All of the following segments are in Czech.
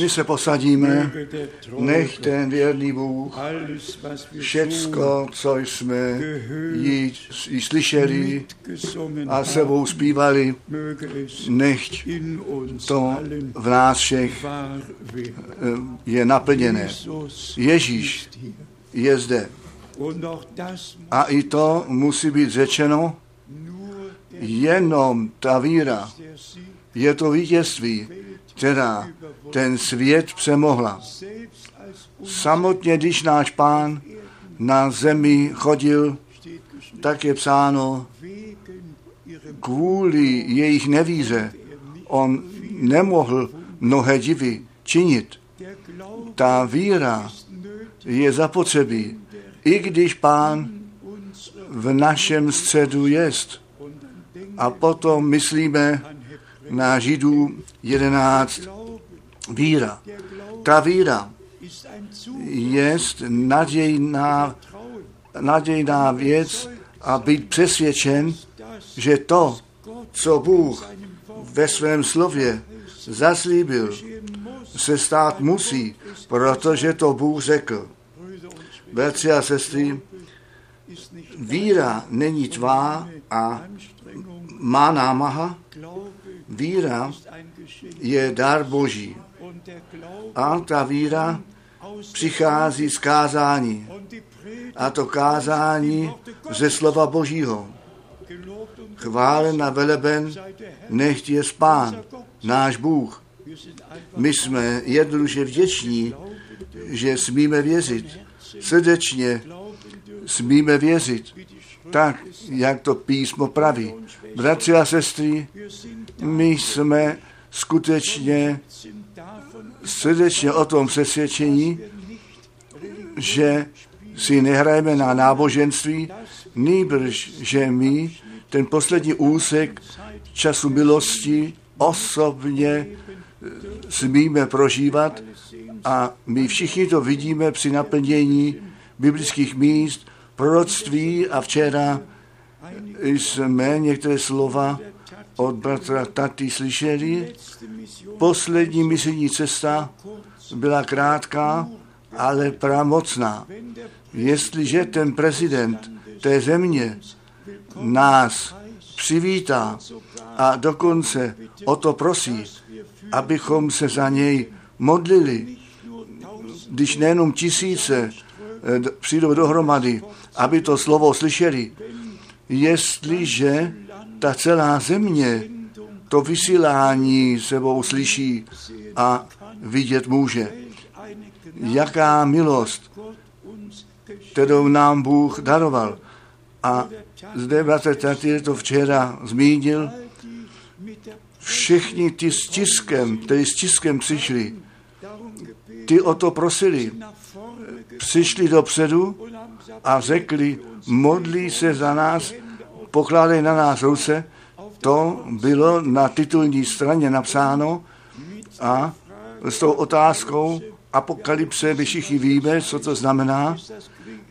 My se posadíme, nech ten věrný Bůh všecko, co jsme jí, jí slyšeli a sebou zpívali, nechť to v nás všech eh, je naplněné. Ježíš je zde. A i to musí být řečeno, jenom ta víra je to vítězství, která ten svět přemohla. Samotně, když náš pán na zemi chodil, tak je psáno, kvůli jejich nevíře on nemohl mnohé divy činit. Ta víra je zapotřebí, i když pán v našem středu jest. A potom myslíme na Židů 11 víra. Ta víra je nadějná, nadějná věc a být přesvědčen, že to, co Bůh ve svém slově zaslíbil, se stát musí, protože to Bůh řekl. Bratři a sestry, víra není tvá a má námaha. Víra je dar Boží. A ta víra přichází z kázání. A to kázání ze slova Božího. Chválen a veleben, nechť je spán, náš Bůh. My jsme jednoduše vděční, že smíme věřit. Srdečně smíme věřit. Tak, jak to písmo praví. Bratři a sestry, my jsme skutečně srdečně o tom přesvědčení, že si nehrajeme na náboženství, nýbrž, že my ten poslední úsek času milosti osobně smíme prožívat a my všichni to vidíme při naplnění biblických míst, proroctví a včera jsme některé slova od bratra Taty slyšeli. Poslední misijní cesta byla krátká, ale pramocná. Jestliže ten prezident té země nás přivítá a dokonce o to prosí, abychom se za něj modlili, když nejenom tisíce eh, přijdou dohromady, aby to slovo slyšeli, jestliže ta celá země to vysílání sebou slyší a vidět může. Jaká milost, kterou nám Bůh daroval. A zde bratr Tatir to včera zmínil, všichni ty s tiskem, kteří s tiskem přišli, ty o to prosili, přišli dopředu a řekli, modlí se za nás, pokládej na nás ruce. To bylo na titulní straně napsáno a s tou otázkou apokalypse my všichni víme, co to znamená.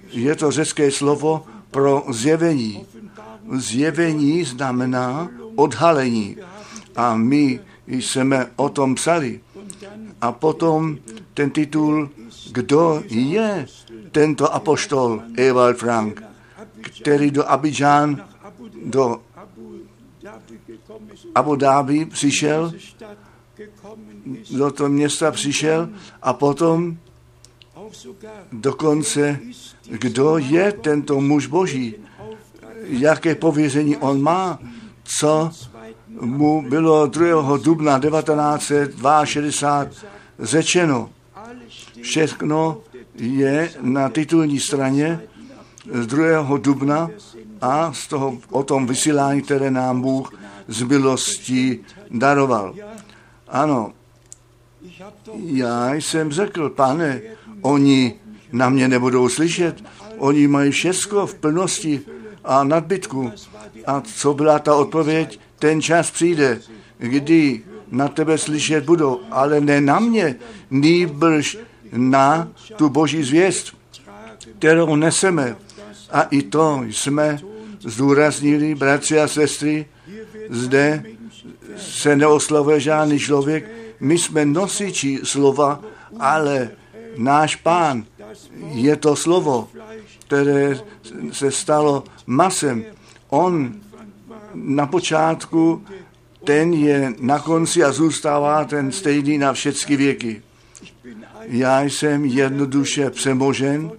Je to řecké slovo pro zjevení. Zjevení znamená odhalení. A my jsme o tom psali. A potom ten titul, kdo je tento apoštol Ewald Frank, který do Abidjan, do Abu Dhabi přišel, do toho města přišel a potom dokonce, kdo je tento muž boží, jaké pověření on má, co mu bylo 2. dubna 1962 řečeno. Všechno je na titulní straně z 2. dubna a z toho o tom vysílání, které nám Bůh z milosti daroval. Ano, já jsem řekl, pane, oni na mě nebudou slyšet, oni mají všechno v plnosti a nadbytku. A co byla ta odpověď? Ten čas přijde, kdy na tebe slyšet budou, ale ne na mě, nýbrž na tu boží zvěst, kterou neseme. A i to jsme zdůraznili, bratři a sestry, zde se neoslavuje žádný člověk, my jsme nosiči slova, ale náš pán je to slovo, které se stalo masem. On na počátku, ten je na konci a zůstává ten stejný na všechny věky. Já jsem jednoduše přemožen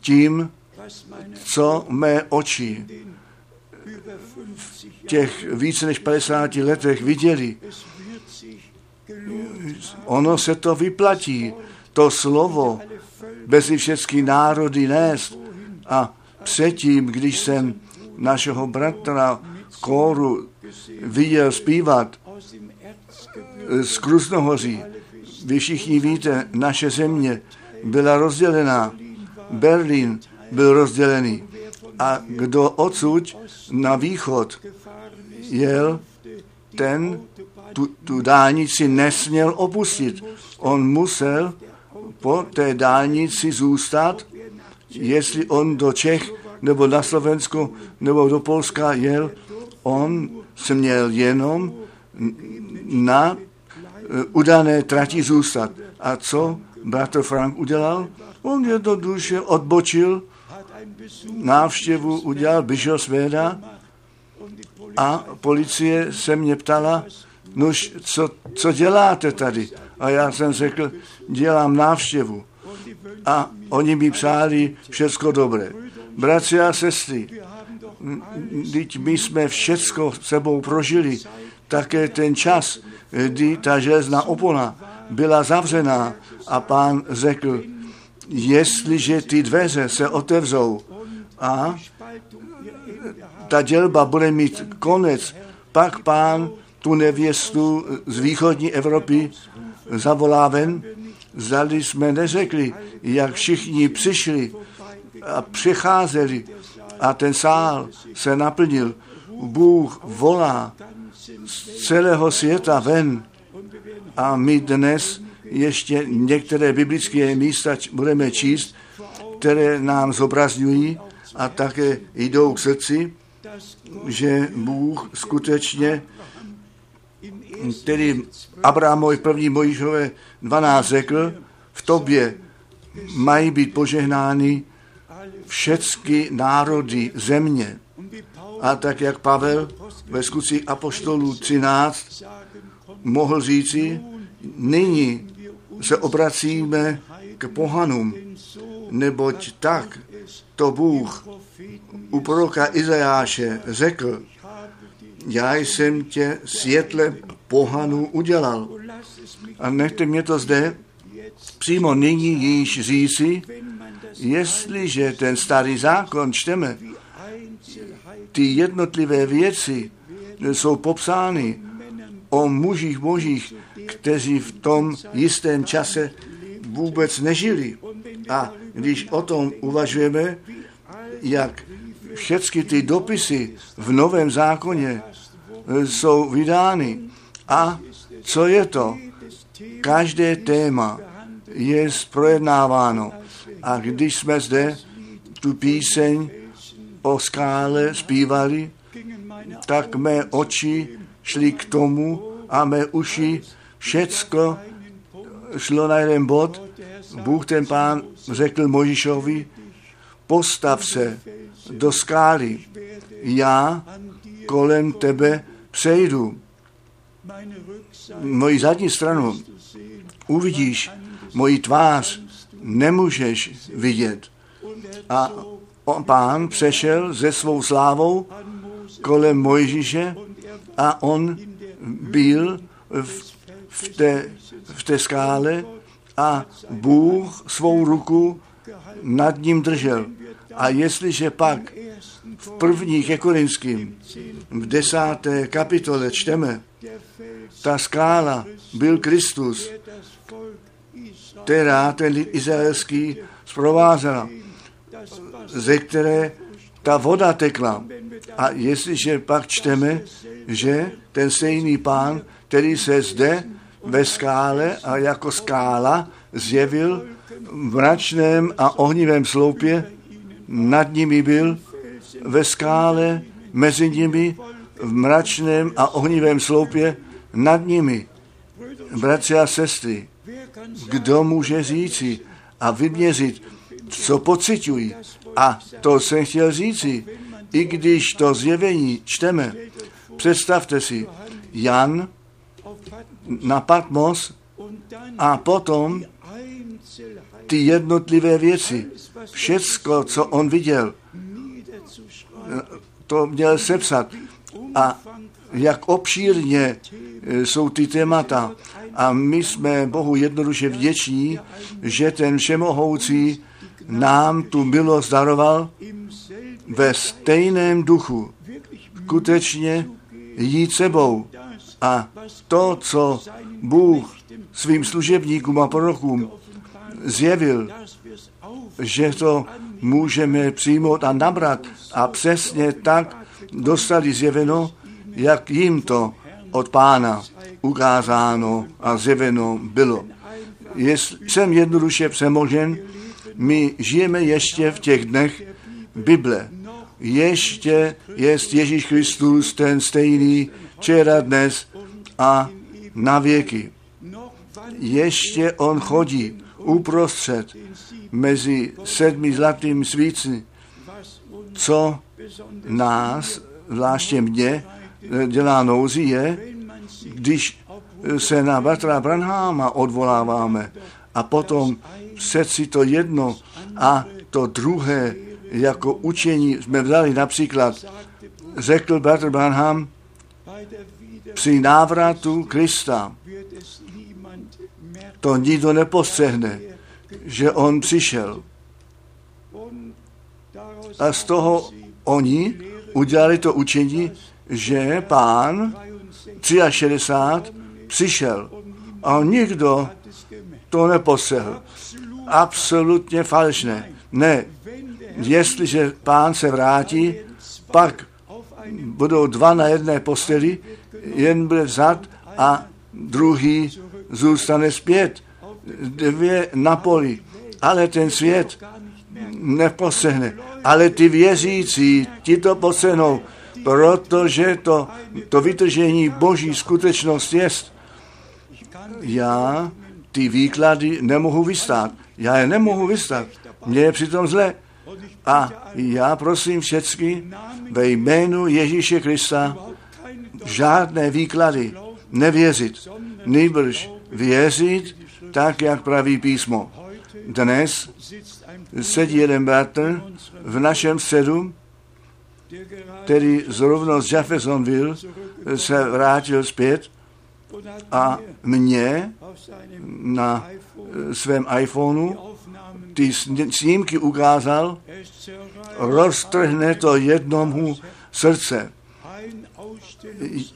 tím, co mé oči těch více než 50 letech viděli. Ono se to vyplatí, to slovo mezi všechny národy nést. A předtím, když jsem našeho bratra kóru viděl zpívat z Krusnohoří. Vy všichni víte, naše země byla rozdělená. Berlín byl rozdělený. A kdo odsud na východ jel, ten tu, tu dálnici nesměl opustit. On musel po té dálnici zůstat, jestli on do Čech nebo na Slovensko nebo do Polska jel, on se měl jenom na eh, udané trati zůstat. A co bratr Frank udělal? On jednoduše odbočil, návštěvu udělal Bischofswerda a policie se mě ptala, nož, co, co děláte tady? A já jsem řekl, dělám návštěvu. A oni mi psali všecko dobré. Bratři a sestry, teď my jsme všecko sebou prožili, také ten čas, kdy ta železná opona byla zavřená a pán řekl, jestliže ty dveře se otevřou a ta dělba bude mít konec, pak pán tu nevěstu z východní Evropy zavolá ven. Zdali jsme neřekli, jak všichni přišli a přicházeli a ten sál se naplnil. Bůh volá z celého světa ven a my dnes ještě některé biblické místa budeme číst, které nám zobrazňují a také jdou k srdci, že Bůh skutečně, který Abrahamovi první Mojišové 12 řekl, v tobě mají být požehnány všechny národy země. A tak jak Pavel ve skutcích Apoštolů 13 mohl říci, nyní se obracíme k pohanům, neboť tak to Bůh u proroka Izajáše řekl, já jsem tě světle pohanů udělal. A nechte mě to zde přímo nyní již říci, jestliže ten starý zákon čteme, ty jednotlivé věci jsou popsány o mužích božích, kteří v tom jistém čase vůbec nežili. A když o tom uvažujeme, jak všechny ty dopisy v Novém zákoně jsou vydány. A co je to? Každé téma je projednáváno. A když jsme zde tu píseň o skále zpívali, tak mé oči šly k tomu a mé uši všecko šlo na jeden bod. Bůh ten pán řekl Možišovi, postav se do skály, já kolem tebe přejdu. Moji zadní stranu uvidíš, moji tvář nemůžeš vidět. A on, pán přešel ze svou slávou kolem Mojžíše a on byl v, v, té, v té skále a Bůh svou ruku nad ním držel. A jestliže pak v první ke Korinským v desáté kapitole čteme, ta skála byl Kristus, která ten lid izraelský zprovázela, ze které ta voda tekla. A jestliže pak čteme, že ten stejný pán, který se zde ve skále a jako skála zjevil mračném a ohnivém sloupě, nad nimi byl ve skále, mezi nimi, v mračném a ohnivém sloupě, nad nimi. Bratři a sestry, kdo může říci a vyměřit, co pocitují. A to jsem chtěl říci, i když to zjevení čteme. Představte si, Jan na Patmos a potom ty jednotlivé věci, všecko, co on viděl, to měl sepsat. A jak obšírně e, jsou ty témata. A my jsme Bohu jednoduše vděční, že ten všemohoucí nám tu milost daroval ve stejném duchu. Skutečně jít sebou A to, co Bůh svým služebníkům a prorokům zjevil, že to můžeme přijmout a nabrat a přesně tak dostali zjeveno, jak jim to od pána ukázáno a zjeveno bylo. jsem jednoduše přemožen, my žijeme ještě v těch dnech Bible. Ještě je Ježíš Kristus ten stejný včera, dnes a na věky. Ještě on chodí uprostřed mezi sedmi zlatými svíci, co nás, zvláště mě, dělá nouzi, je, když se na Batra Branháma odvoláváme a potom přeci to jedno a to druhé jako učení jsme vzali například, řekl Bratr Branham, při návratu Krista to nikdo nepostřehne, že on přišel. A z toho oni udělali to učení, že pán 63 přišel a nikdo to neposehl. Absolutně falešné. Ne, jestliže pán se vrátí, pak budou dva na jedné posteli, jeden bude vzat a druhý zůstane zpět. Dvě na poli. Ale ten svět neposehne. Ale ty věřící, ti to posehnou, protože to, to vytržení boží skutečnost jest. Já ty výklady nemohu vystát. Já je nemohu vystát. Mně je přitom zle. A já prosím všechny ve jménu Ježíše Krista žádné výklady nevěřit, nejbrž věřit tak, jak praví písmo. Dnes sedí jeden bratr v našem sedu, který zrovna z Jeffersonville se vrátil zpět a mě na svém iPhoneu ty snímky ukázal, roztrhne to jednomu srdce.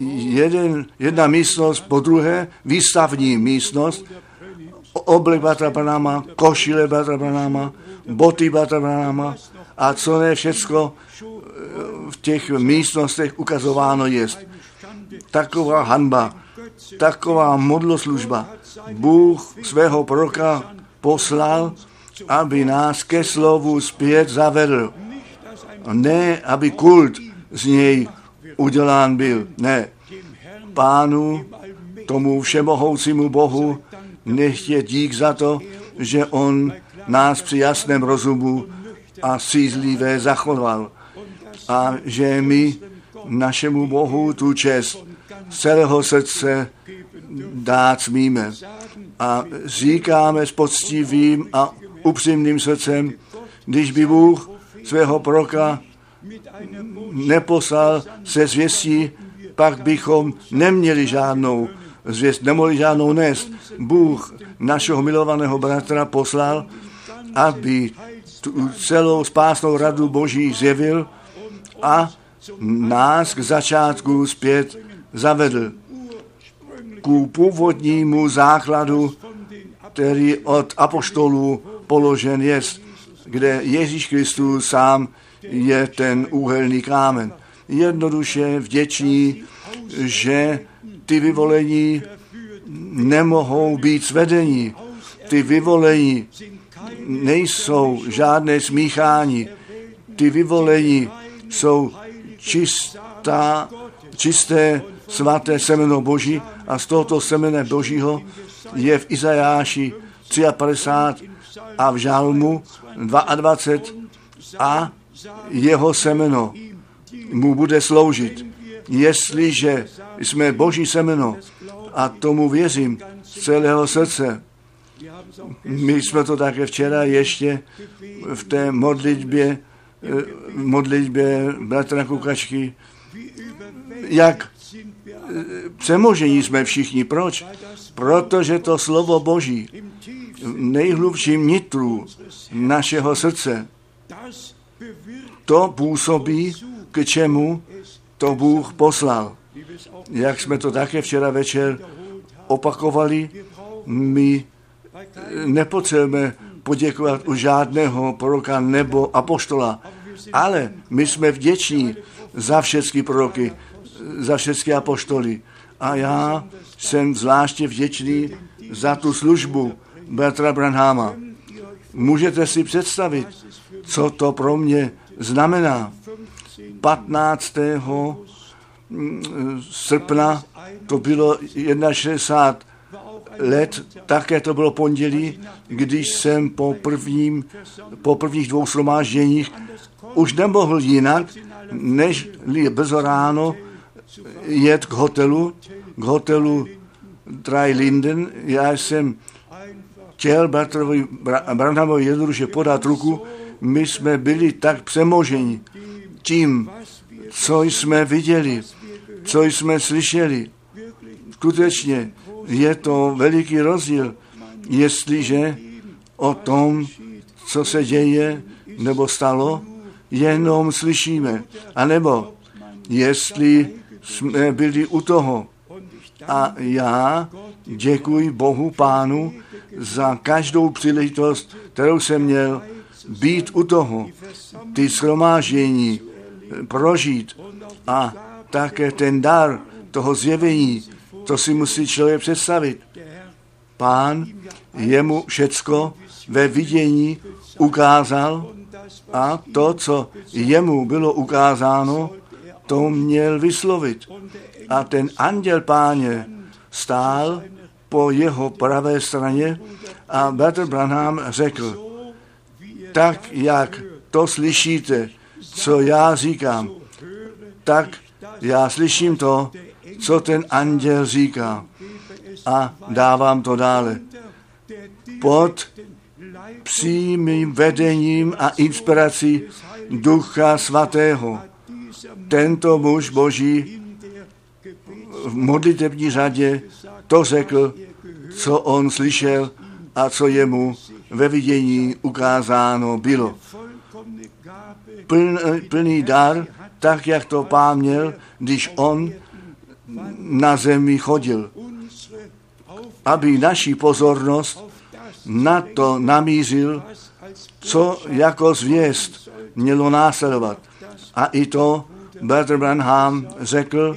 Jeden, jedna místnost po druhé, výstavní místnost, oblek Batra košile Batra boty Batra a co ne všecko eh, v těch místnostech ukazováno je. Taková hanba, taková modloslužba. Bůh svého proroka poslal, aby nás ke slovu zpět zavedl. Ne, aby kult z něj udělán byl. Ne. Pánu, tomu všemohoucímu Bohu, nech je dík za to, že on nás při jasném rozumu a sízlivé zachoval. A že my našemu Bohu tu čest celého srdce dát smíme. A říkáme s poctivým a upřímným srdcem, když by Bůh svého proka neposlal se zvěstí, pak bychom neměli žádnou zvěst, nemohli žádnou nést. Bůh našeho milovaného bratra poslal, aby tu celou spásnou radu Boží zjevil a nás k začátku zpět zavedl ku původnímu základu, který od apoštolů položen je, kde Ježíš Kristus sám je ten úhelný kámen. Jednoduše vděční, že ty vyvolení nemohou být svedení. Ty vyvolení nejsou žádné smíchání. Ty vyvolení jsou čistá, čisté svaté semeno Boží a z tohoto semene Božího je v Izajáši 53 a v Žalmu 22 a jeho semeno mu bude sloužit. Jestliže jsme Boží semeno a tomu věřím z celého srdce, my jsme to také včera ještě v té modlitbě, v modlitbě bratra Kukačky, jak přemožení jsme všichni. Proč? Protože to slovo Boží v nejhlubším nitru našeho srdce to působí, k čemu to Bůh poslal. jak jsme to také včera večer opakovali, my nepotřebujeme poděkovat u žádného proroka nebo apoštola, ale my jsme vděční za všechny proroky, za všechny apoštoly. A já jsem zvláště vděčný za tu službu Bertra Branhama. Můžete si představit, co to pro mě znamená. 15. srpna to bylo 61 let, také to bylo pondělí, když jsem po, prvním, po prvních dvou shromážděních už nemohl jinak, než brzo ráno jet k hotelu, k hotelu Dry Linden. Já jsem chtěl Bartrovi Branhamovi jednoduše podat ruku. My jsme byli tak přemoženi tím, co jsme viděli, co jsme slyšeli. Skutečně je to veliký rozdíl, jestliže o tom, co se děje nebo stalo, jenom slyšíme. A nebo jestli jsme byli u toho. A já děkuji Bohu Pánu za každou příležitost, kterou jsem měl být u toho, ty shromáždění prožít a také ten dar toho zjevení, to si musí člověk představit. Pán jemu všecko ve vidění ukázal a to, co jemu bylo ukázáno, to měl vyslovit. A ten anděl páně stál po jeho pravé straně a Bertr Branham řekl, tak jak to slyšíte, co já říkám, tak já slyším to, co ten anděl říká a dávám to dále. Pod přímým vedením a inspirací Ducha Svatého. Tento muž Boží v modlitební řadě to řekl, co on slyšel a co jemu ve vidění ukázáno bylo. Pln, plný dar, tak jak to pán měl, když on na zemi chodil, aby naši pozornost na to namířil, co jako zvěst mělo následovat. A i to Bertr Branham řekl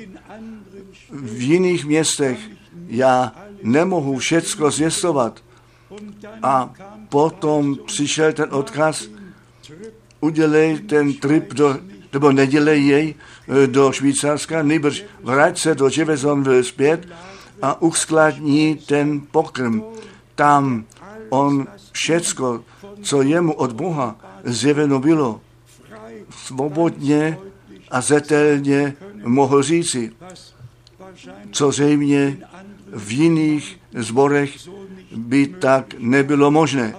v jiných městech, já nemohu všecko zvěstovat. A potom přišel ten odkaz, udělej ten trip do, nebo nedělej jej e, do Švýcarska, nejbrž vrať se do Jeffersonville zpět a uskladní ten pokrm. Tam on všecko, co jemu od Boha zjeveno bylo, svobodně a zetelně mohl říci, co zřejmě v jiných zborech by tak nebylo možné.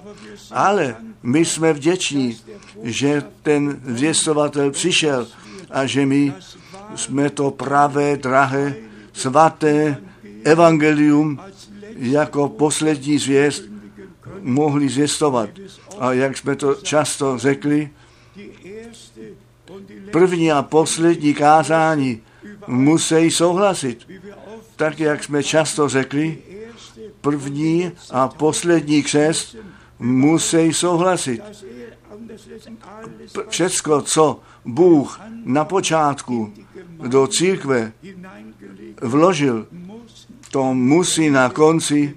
Ale my jsme vděční, že ten zvěstovatel přišel a že my jsme to pravé, drahé, svaté evangelium jako poslední zvěst mohli zvěstovat. A jak jsme to často řekli, první a poslední kázání musí souhlasit. Tak, jak jsme často řekli, první a poslední křest musí souhlasit. Všecko, co Bůh na počátku do církve vložil, to musí na konci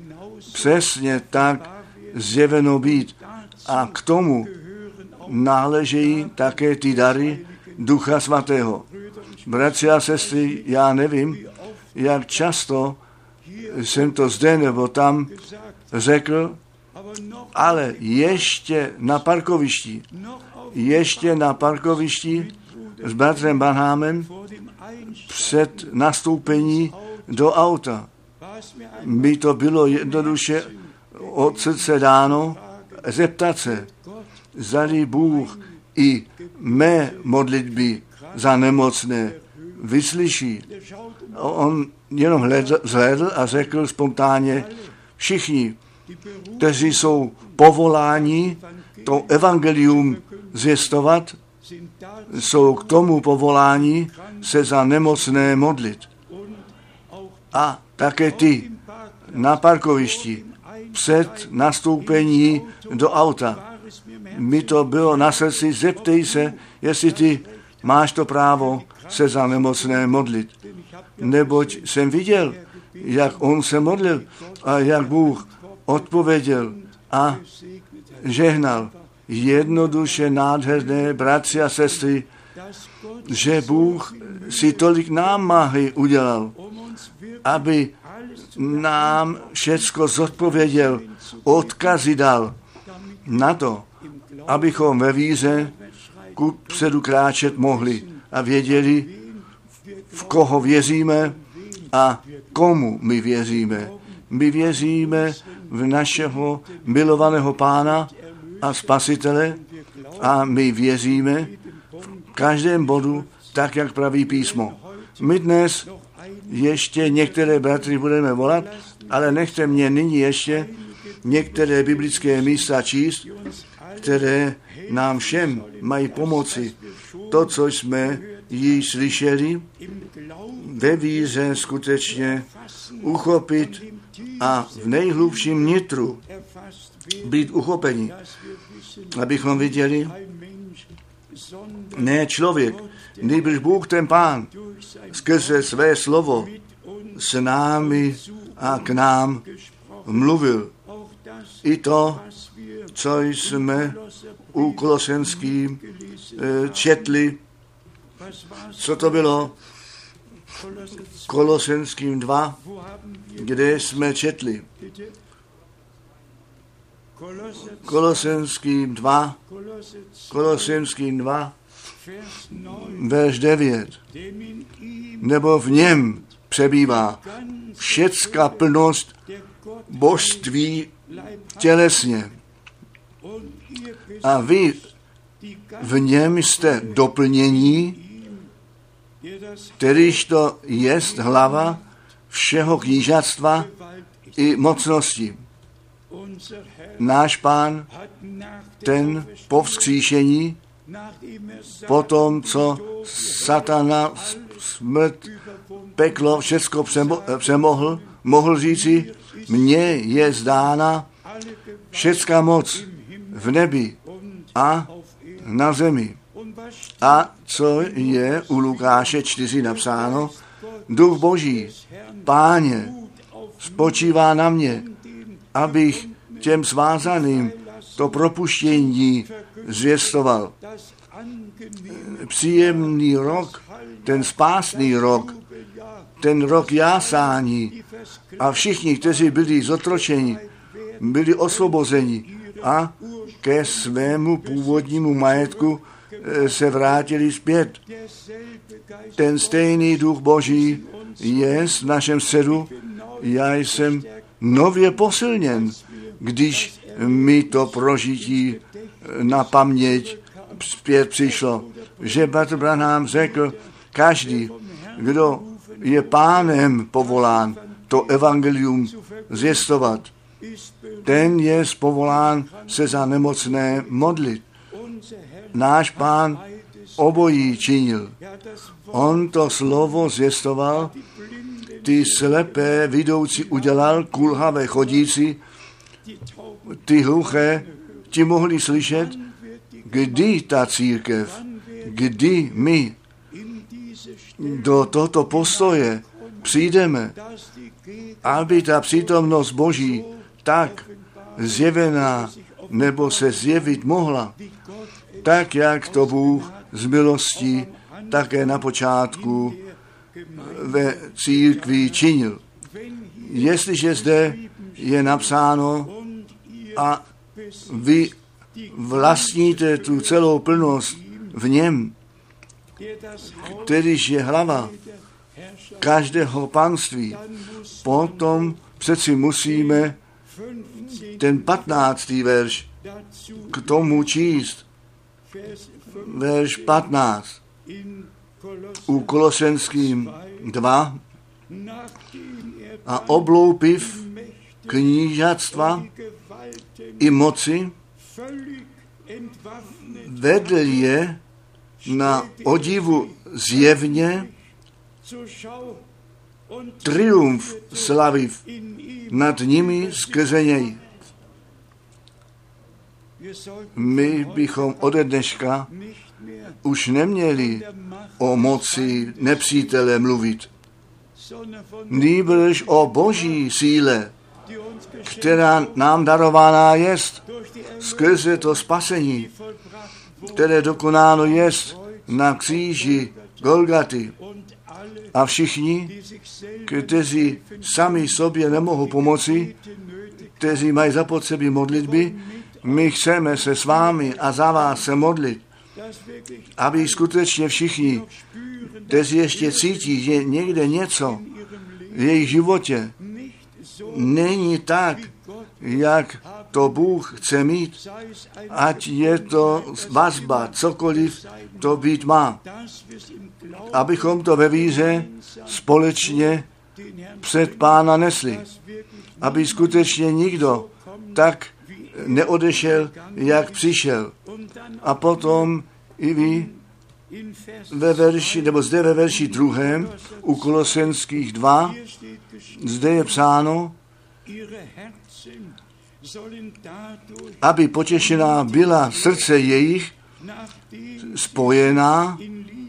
přesně tak zjeveno být. A k tomu náležejí také ty dary Ducha Svatého. Bratři a sestry, já nevím, jak často jsem to zde nebo tam řekl, ale ještě na parkovišti, ještě na parkovišti s bratrem Banhámem před nastoupení do auta. By to bylo jednoduše od srdce dáno zeptat se, zali Bůh i mé modlitby za nemocné vyslyší. On jenom hledl, zhledl a řekl spontánně, všichni, kteří jsou povoláni to evangelium zvěstovat, jsou k tomu povoláni se za nemocné modlit. a také ty na parkovišti před nastoupení do auta. Mi to bylo na srdci, zeptej se, jestli ty máš to právo se za nemocné modlit. Neboť jsem viděl, jak on se modlil a jak Bůh odpověděl a žehnal. Jednoduše nádherné bratři a sestry, že Bůh si tolik námahy udělal, aby nám všecko zodpověděl, odkazy dal na to, abychom ve víře ku předu kráčet mohli a věděli, v koho věříme a komu my věříme. My věříme v našeho milovaného pána a spasitele a my věříme v každém bodu, tak jak praví písmo. My dnes ještě některé bratry budeme volat, ale nechte mě nyní ještě některé biblické místa číst, které nám všem mají pomoci. To, co jsme již slyšeli, ve víře skutečně uchopit a v nejhlubším nitru být uchopeni, abychom viděli, ne člověk, nejbrž Bůh ten Pán, skrze své slovo s námi a k nám mluvil. I to, co jsme u Kolosenským eh, četli, co to bylo? Kolosenským 2, kde jsme četli. Kolosenským 2, Kolosenským 2, verš 9. Nebo v něm přebývá všecká plnost božství tělesně. A vy v něm jste doplnění, kterýž to jest hlava všeho knížatstva i mocnosti. Náš pán, ten po vzkříšení, po tom, co satana, smrt, peklo, všecko přemohl, mohl říci, mně je zdána všecká moc v nebi a na zemi. A co je u Lukáše 4 napsáno? Duch Boží, páně, spočívá na mě, abych těm svázaným to propuštění zvěstoval. Příjemný rok, ten spásný rok, ten rok jásání a všichni, kteří byli zotročeni, byli osvobozeni a ke svému původnímu majetku se vrátili zpět. Ten stejný duch Boží je v našem středu. Já jsem nově posilněn, když mi to prožití eh, na paměť zpět přišlo, že Bratr Branham řekl, každý, kdo je pánem povolán to evangelium zjistovat, ten je povolán se za nemocné modlit. Náš pán obojí činil. On to slovo zjistoval, ty slepé vidoucí udělal, kulhavé chodící, ty hluché, ti mohli slyšet, kdy ta církev, kdy my do tohoto postoje přijdeme, aby ta přítomnost Boží tak zjevená nebo se zjevit mohla, tak jak to Bůh z milostí také na počátku ve církvi činil. Jestliže zde je napsáno a vy vlastníte tu celou plnost v něm, kterýž je hlava každého panství, potom přeci musíme ten patnáctý verš k tomu číst. Verš 15. U Kolosenským 2 a obloupiv knížatstva i moci, vedl je na odivu zjevně triumf slaviv nad nimi skrze něj. My bychom ode dneška už neměli o moci nepřítele mluvit, nýbrž o boží síle, která nám darována jest skrze to spasení, které dokonáno jest na kříži Golgaty. A všichni, kteří sami sobě nemohou pomoci, kteří mají zapotřebí modlitby, my chceme se s vámi a za vás se modlit, aby skutečně všichni, kteří ještě cítí, že někde něco v jejich životě není tak, jak to Bůh chce mít, ať je to vazba, cokoliv to být má. Abychom to ve víře společně před pána nesli. Aby skutečně nikdo tak neodešel, jak přišel. A potom i vy ve verši, nebo zde ve verši druhém, u Kolosenských 2, zde je psáno, aby potěšená byla srdce jejich, spojená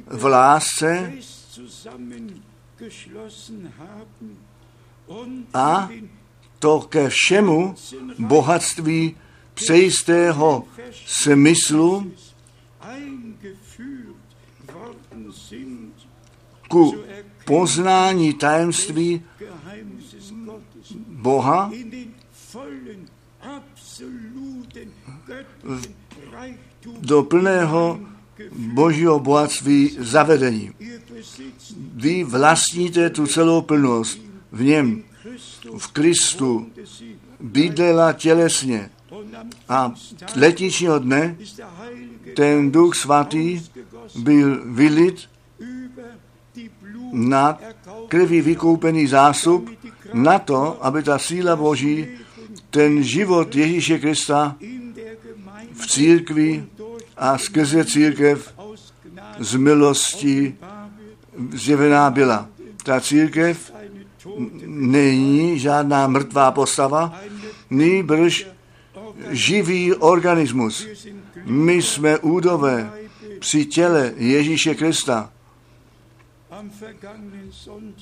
v lásce a to ke všemu bohatství přejistého smyslu ku poznání tajemství Boha do plného božího bohatství zavedení. Vy vlastníte tu celou plnost v něm, v Kristu, bydlela tělesně. A letičního dne ten duch svatý byl vylit na krví vykoupený zástup na to, aby ta síla Boží, ten život Ježíše Krista v církvi a skrze církev z milosti zjevená byla. Ta církev není žádná mrtvá postava, nýbrž živý organismus. My jsme údové při těle Ježíše Krista.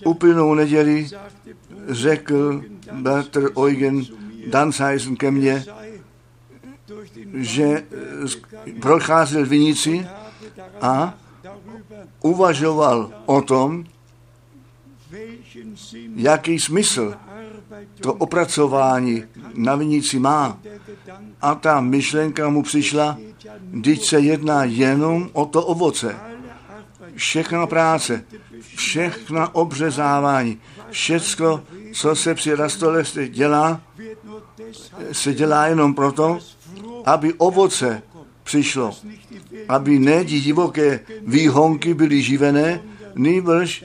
Úplnou neděli řekl bratr Eugen Danshausen ke mně, že procházel vinici a uvažoval o tom, jaký smysl to opracování na vinici má. A ta myšlenka mu přišla, když se jedná jenom o to ovoce. Všechna práce, všechna obřezávání, všecko, co se při rastolestech dělá, se dělá jenom proto, aby ovoce přišlo, aby ne divoké výhonky byly živené, nýbrž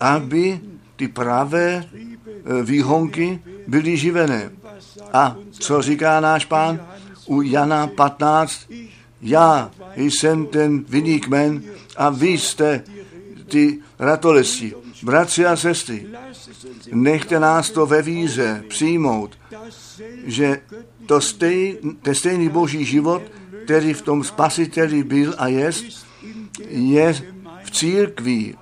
aby ty pravé eh, výhonky byly živené. A co říká náš pán u Jana 15? Já jsem ten vinný kmen a vy jste ty ratolesti. Bratři a sestry, nechte nás to ve víře přijmout, že to stej, ten stejný boží život, který v tom spasiteli byl a je, je v církvi.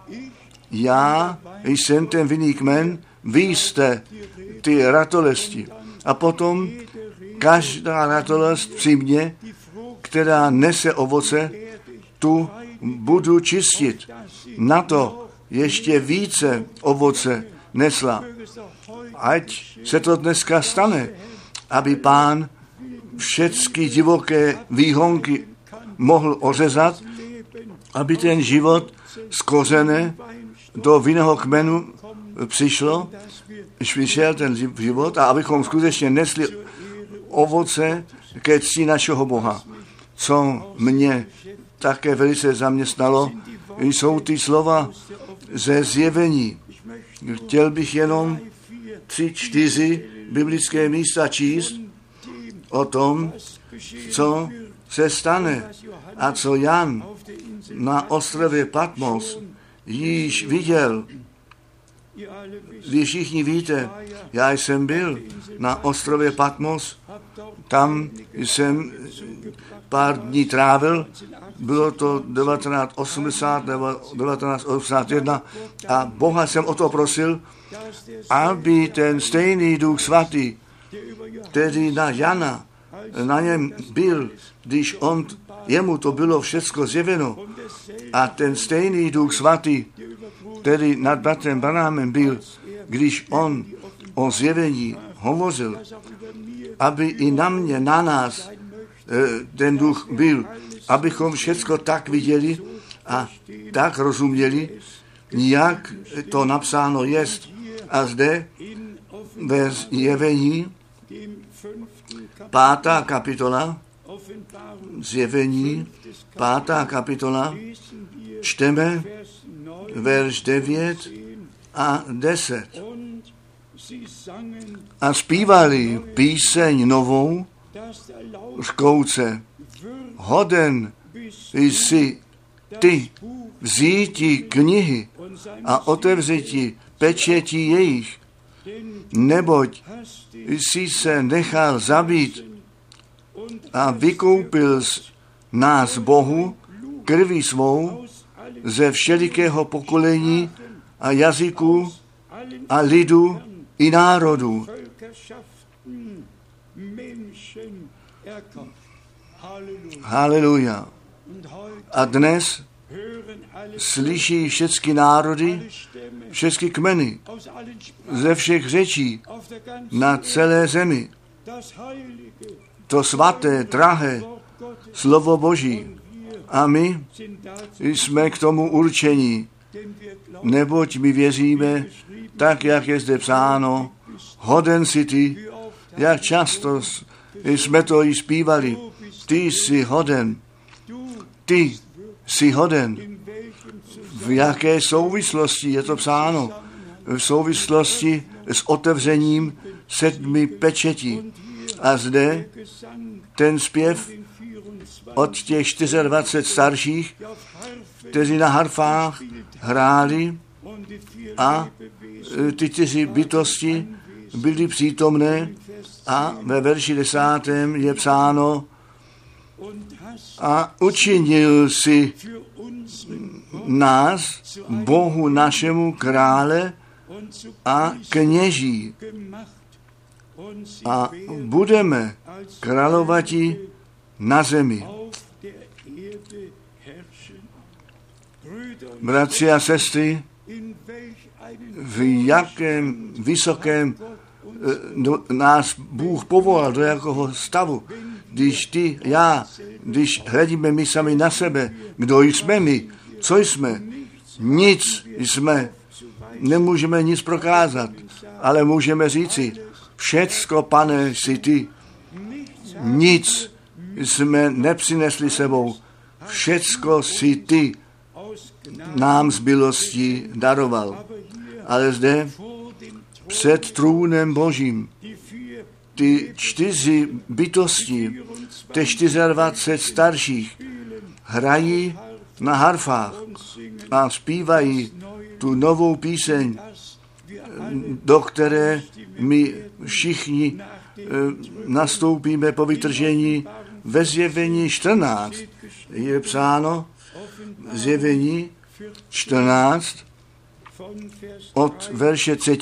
Já jsem ten vinný kmen, vy jste ty ratolesti. A potom každá ratolest při mně, která nese ovoce, tu budu čistit. Na to ještě více ovoce nesla. Ať se to dneska stane, aby pán všechny divoké výhonky mohl ořezat, aby ten život z kořene do vinného kmenu přišlo, přišel ten život a abychom skutečně nesli ovoce ke cti našeho Boha. Co mě také velice zaměstnalo, jsou ty slova ze zjevení. Chtěl bych jenom tři, čtyři biblické místa číst o tom, co se stane a co Jan na ostrově Patmos již viděl. Vy všichni víte, já jsem byl na ostrově Patmos, tam jsem pár dní trávil, bylo to 1980 nebo 1981 a Boha jsem o to prosil, aby ten stejný duch svatý, který na Jana, na něm byl, když on, jemu to bylo všechno zjeveno a ten stejný duch svatý, který nad bratrem Banámem byl, když on o zjevení hovořil, aby i na mě, na nás eh, ten duch byl, abychom všechno tak viděli a tak rozuměli, jak to napsáno jest. A zde ve zjevení, pátá kapitola, zjevení, pátá kapitola, čteme verš 9 a 10. A zpívali píseň novou z kouce. Hoden jsi ty vzíti knihy a otevřeti pečeti jejich, neboť jsi se nechal zabít a vykoupil z nás Bohu krví svou ze všelikého pokolení a jazyku a lidu i národu. Haleluja. A dnes slyší všechny národy, všechny kmeny ze všech řečí na celé zemi. To svaté, drahé slovo Boží. A my jsme k tomu určení, neboť my věříme, tak jak je zde psáno, hoden si ty, jak často jsme to i zpívali, ty jsi hoden, ty jsi hoden. V jaké souvislosti je to psáno? V souvislosti s otevřením sedmi pečetí. A zde ten zpěv od těch 24 starších, kteří na harfách hráli a e, ty čtyři bytosti byly přítomné a ve verši desátém je psáno a učinil si nás, Bohu našemu krále a kněží. A budeme královati na zemi. Bratři a sestry, v jakém vysokém eh, nás Bůh povolal, do jakého stavu, když ty, já, když hledíme my sami na sebe, kdo jsme my, co jsme, nic jsme, nemůžeme nic prokázat, ale můžeme říci, všecko, pane, jsi ty, nic jsme nepřinesli sebou, všecko si ty nám z milosti daroval. Ale zde před trůnem Božím ty čtyři bytosti, ty 24 starších, hrají na harfách a zpívají tu novou píseň, do které my všichni eh, nastoupíme po vytržení ve zjevení 14. Je psáno zjevení 14 od verše 3.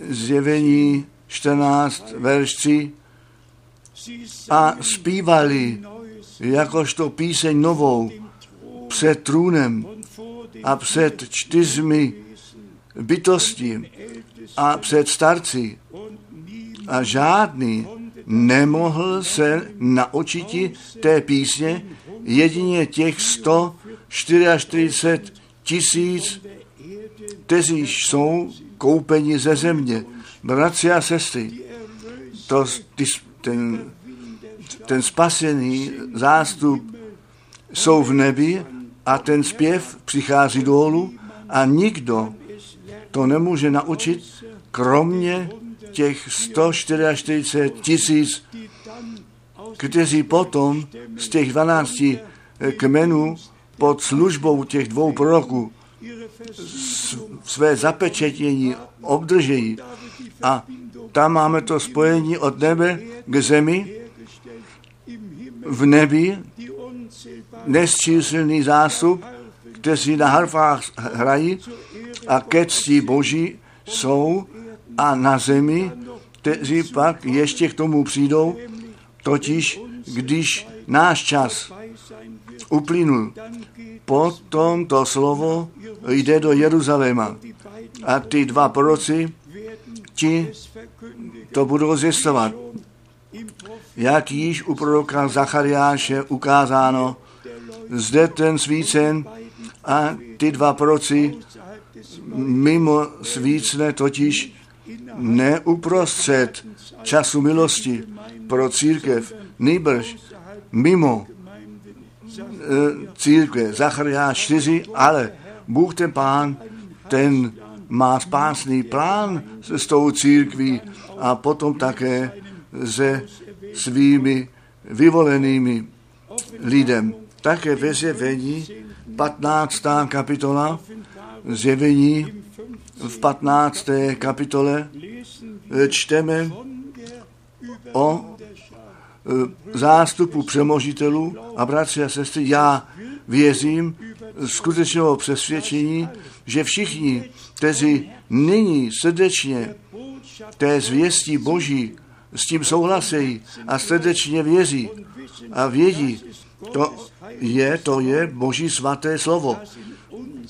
Zjevení 14, verš 3. A zpívali jakožto píseň novou před trůnem a před čtyřmi bytosti a před starci. A žádný nemohl se naučit té písně, jedině těch 144 tisíc, kteří jsou koupeni ze země. Bratři a sestry, to, ty, ten, ten spasený zástup jsou v nebi a ten zpěv přichází dolů a nikdo to nemůže naučit, kromě těch 144 tisíc, kteří potom z těch 12 kmenů pod službou těch dvou proroků své zapečetění obdržejí. A tam máme to spojení od nebe k zemi, v nebi nesčíslný zástup, kteří na harfách hrají a ke ctí Boží jsou a na zemi, kteří pak ještě k tomu přijdou, totiž když náš čas uplynul, potom to slovo jde do Jeruzaléma a ty dva proroci, ti to budou zjistovat. Jak již u proroka Zachariáše ukázáno, zde ten svícen a ty dva proroci mimo svícne totiž neuprostřed času milosti pro církev, nejbrž mimo e, církve. Zachariáš 4, ale Bůh ten pán, ten má spásný plán s tou církví a potom také se svými vyvolenými lidem. Také ve zjevení 15. kapitola, zjevení v 15. kapitole čteme o e, zástupu přemožitelů a bratři a sestry, já věřím skutečného přesvědčení, že všichni, kteří nyní srdečně té zvěstí Boží s tím souhlasí a srdečně věří a vědí, to je, to je Boží svaté slovo,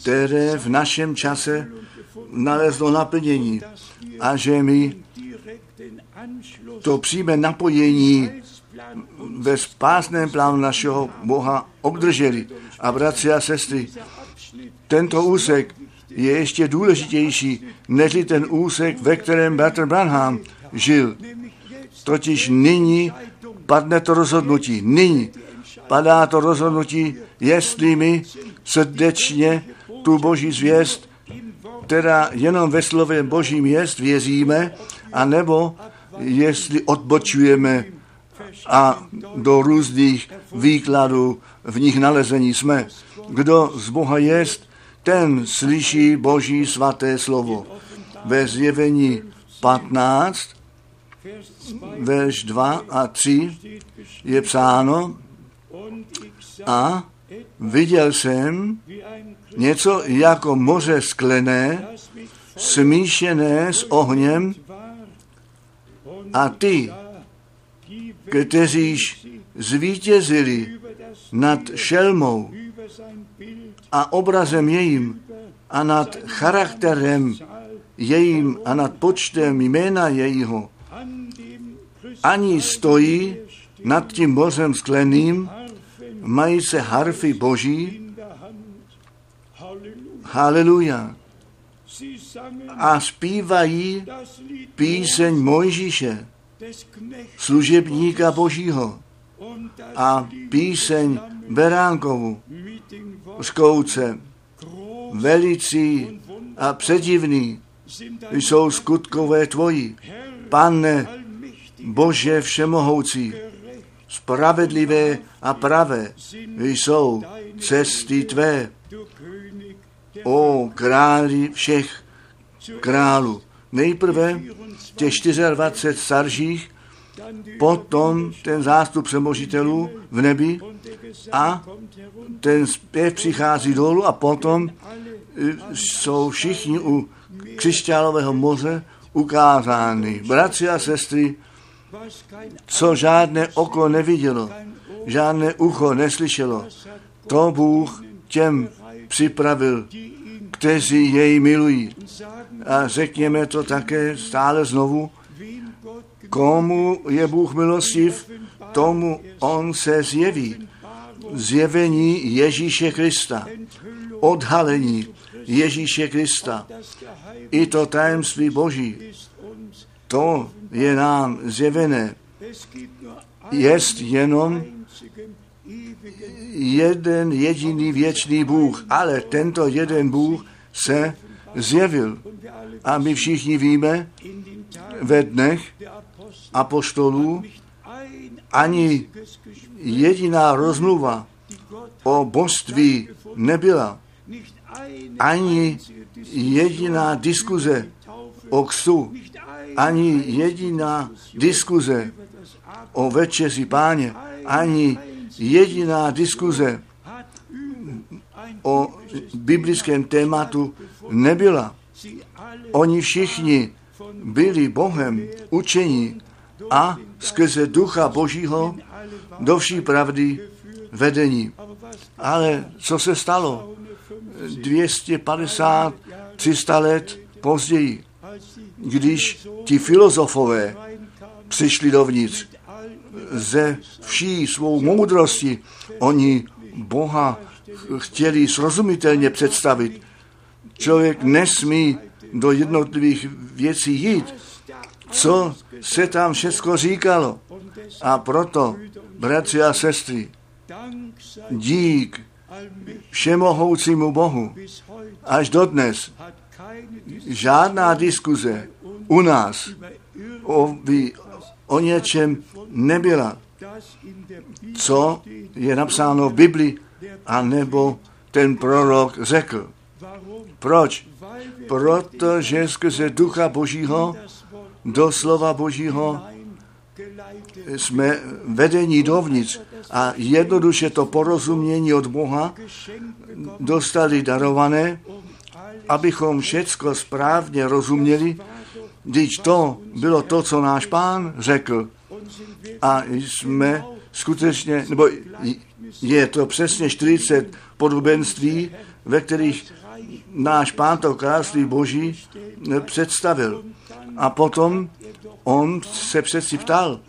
které v našem čase nalezlo naplnění a že my to přímé napojení ve spásném plánu našeho Boha obdrželi. A bratři a sestry, tento úsek je ještě důležitější než ten úsek, ve kterém bratr Branham žil. Totiž nyní padne to rozhodnutí. Nyní padá to rozhodnutí, jestli my srdečně tu boží zvěst, která jenom ve slově božím jest, věříme, anebo jestli odbočujeme a do různých výkladů v nich nalezení jsme. Kdo z Boha jest, ten slyší Boží svaté slovo. Ve zjevení 15, verš 2 a 3 je psáno a viděl jsem něco jako moře sklené, smíšené s ohněm a ty, kteříž zvítězili nad šelmou a obrazem jejím a nad charakterem jejím a nad počtem jména jejího, ani stojí nad tím mořem skleným, mají se harfy boží, haleluja, a zpívají píseň Mojžíše, služebníka Božího a píseň Beránkovu z kouce. Velicí a předivný jsou skutkové tvoji. Pane, Bože všemohoucí, spravedlivé a pravé jsou cesty tvé. O králi všech králů. Nejprve těch 24 starších, potom ten zástup přemožitelů v nebi a ten zpěv přichází dolů a potom e, jsou všichni u křišťálového moře ukázány. Bratři a sestry, co žádné oko nevidělo, žádné ucho neslyšelo, to Bůh těm připravil, kteří jej milují. A řekněme to také stále znovu, komu je Bůh milostiv, tomu on se zjeví. Zjevení Ježíše Krista, odhalení Ježíše Krista, i to tajemství Boží, to je nám zjevené. Jest jenom jeden jediný věčný Bůh, ale tento jeden Bůh se zjevil. A my všichni víme, ve dnech apoštolů ani jediná rozmluva o božství nebyla. ani jediná diskuze o ksu, ani jediná diskuze o večeři páně, ani jediná diskuze o biblickém tématu nebyla. Oni všichni byli Bohem učení a skrze Ducha Božího do vší pravdy vedení. Ale co se stalo? 250, 300 let později, když ti filozofové přišli dovnitř ze vší svou moudrosti, oni Boha chtěli srozumitelně představit. Člověk nesmí do jednotlivých věcí jít, co se tam všechno říkalo. A proto, bratři a sestry, dík všemohoucímu Bohu až dodnes žádná diskuze u nás o, o něčem nebyla, co je napsáno v Bibli, anebo ten prorok řekl. Proč? Protože skrze Ducha Božího do slova Božího jsme vedení dovnitř a jednoduše to porozumění od Boha dostali darované, abychom všecko správně rozuměli, když to bylo to, co náš pán řekl. A jsme skutečně, nebo je to přesně 40 podobenství, ve kterých náš pán to království boží představil. A potom on se přeci ptal,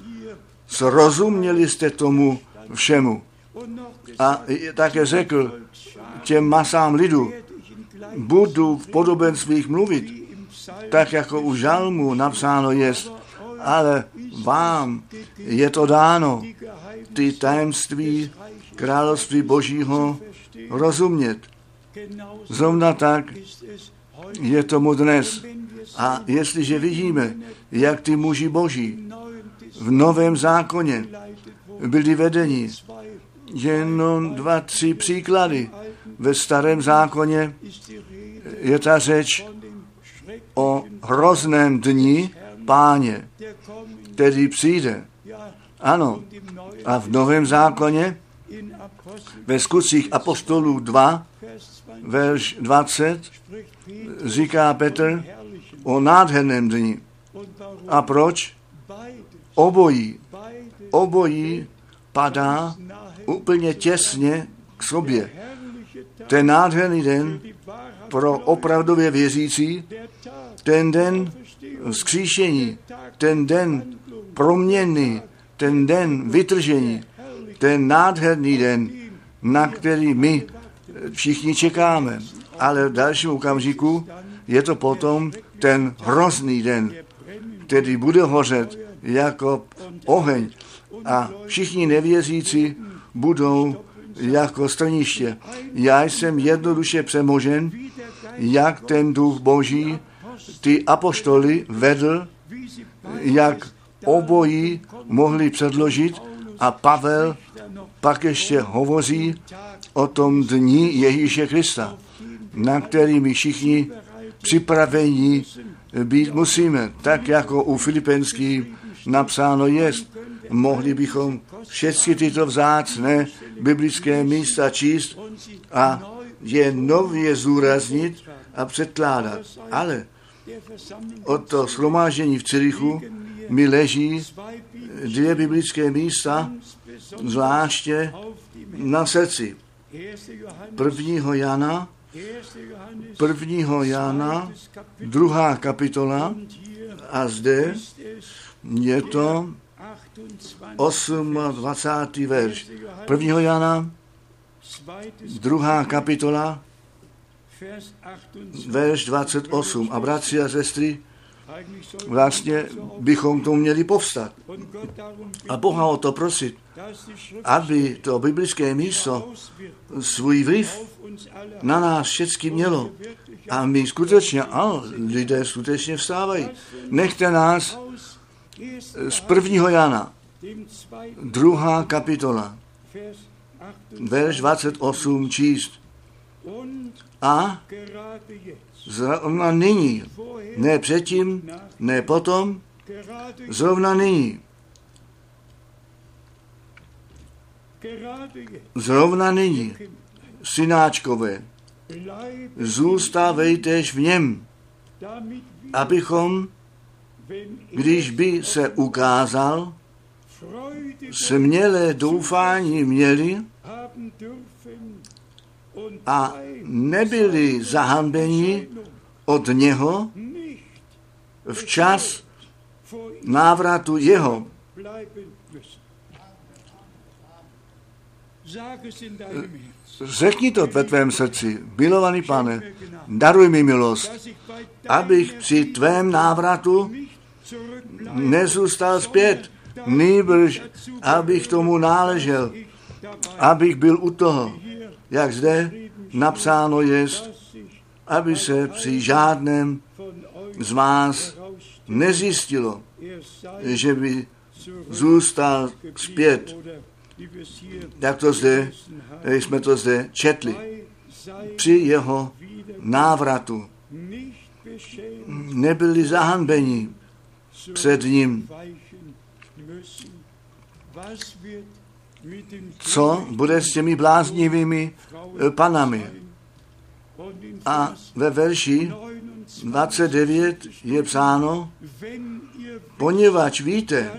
zrozuměli jste tomu všemu. A také řekl těm masám lidu, budu v podobenstvích mluvit, tak jako u žalmu napsáno jest, ale vám je to dáno, ty tajemství království božího rozumět. Zrovna tak je tomu dnes. A jestliže vidíme, jak ty muži boží v novém zákoně byli vedeni, jenom dva, tři příklady. Ve starém zákoně je ta řeč o hrozném dni páně, který přijde. Ano, a v Novém zákoně ve skutcích apostolů 2, verš 20, říká Petr o nádherném dni. A proč? Obojí, obojí padá úplně těsně k sobě. Ten nádherný den pro opravdově věřící, ten den vzkříšení, ten den proměny, ten den vytržení, ten nádherný den, na který my všichni čekáme. Ale v dalším okamžiku je to potom ten hrozný den, který bude hořet jako oheň a všichni nevěřící budou jako strniště. Já jsem jednoduše přemožen, jak ten duch boží ty apoštoly vedl, jak obojí mohli předložit a Pavel pak ještě hovoří o tom dní Ježíše Krista, na který my všichni připravení být musíme, tak jako u Filipenských napsáno jest. Mohli bychom všechny tyto vzácné biblické místa číst a je nově zúraznit a předkládat. Ale od toho shromáždění v Cirichu mi leží dvě biblické místa, zvláště na srdci. Prvního Jana, prvního Jana, druhá kapitola a zde je to 28. verš. Prvního Jana, druhá kapitola, verš 28. A bratři a sestry, vlastně bychom tomu měli povstat. A Boha o to prosit, aby to biblické místo svůj vliv na nás všechny mělo. A my skutečně, a lidé skutečně vstávají. Nechte nás z prvního Jana, druhá kapitola, verš 28 číst. A? Zrovna nyní, ne předtím, ne potom, zrovna nyní. Zrovna nyní, synáčkové, zůstávejtež v něm, abychom, když by se ukázal, smělé doufání měli a nebyli zahanbeni od něho včas návratu jeho. Řekni to ve tvém srdci, milovaný pane, daruj mi milost, abych při tvém návratu nezůstal zpět, nýbrž, abych tomu náležel, abych byl u toho, jak zde napsáno je, aby se při žádném z vás nezjistilo, že by zůstal zpět. Jak to zde, jsme to zde četli. Při jeho návratu nebyli zahanbeni před ním. Co bude s těmi bláznivými eh, panami? A ve verši 29 je psáno, poněvadž víte,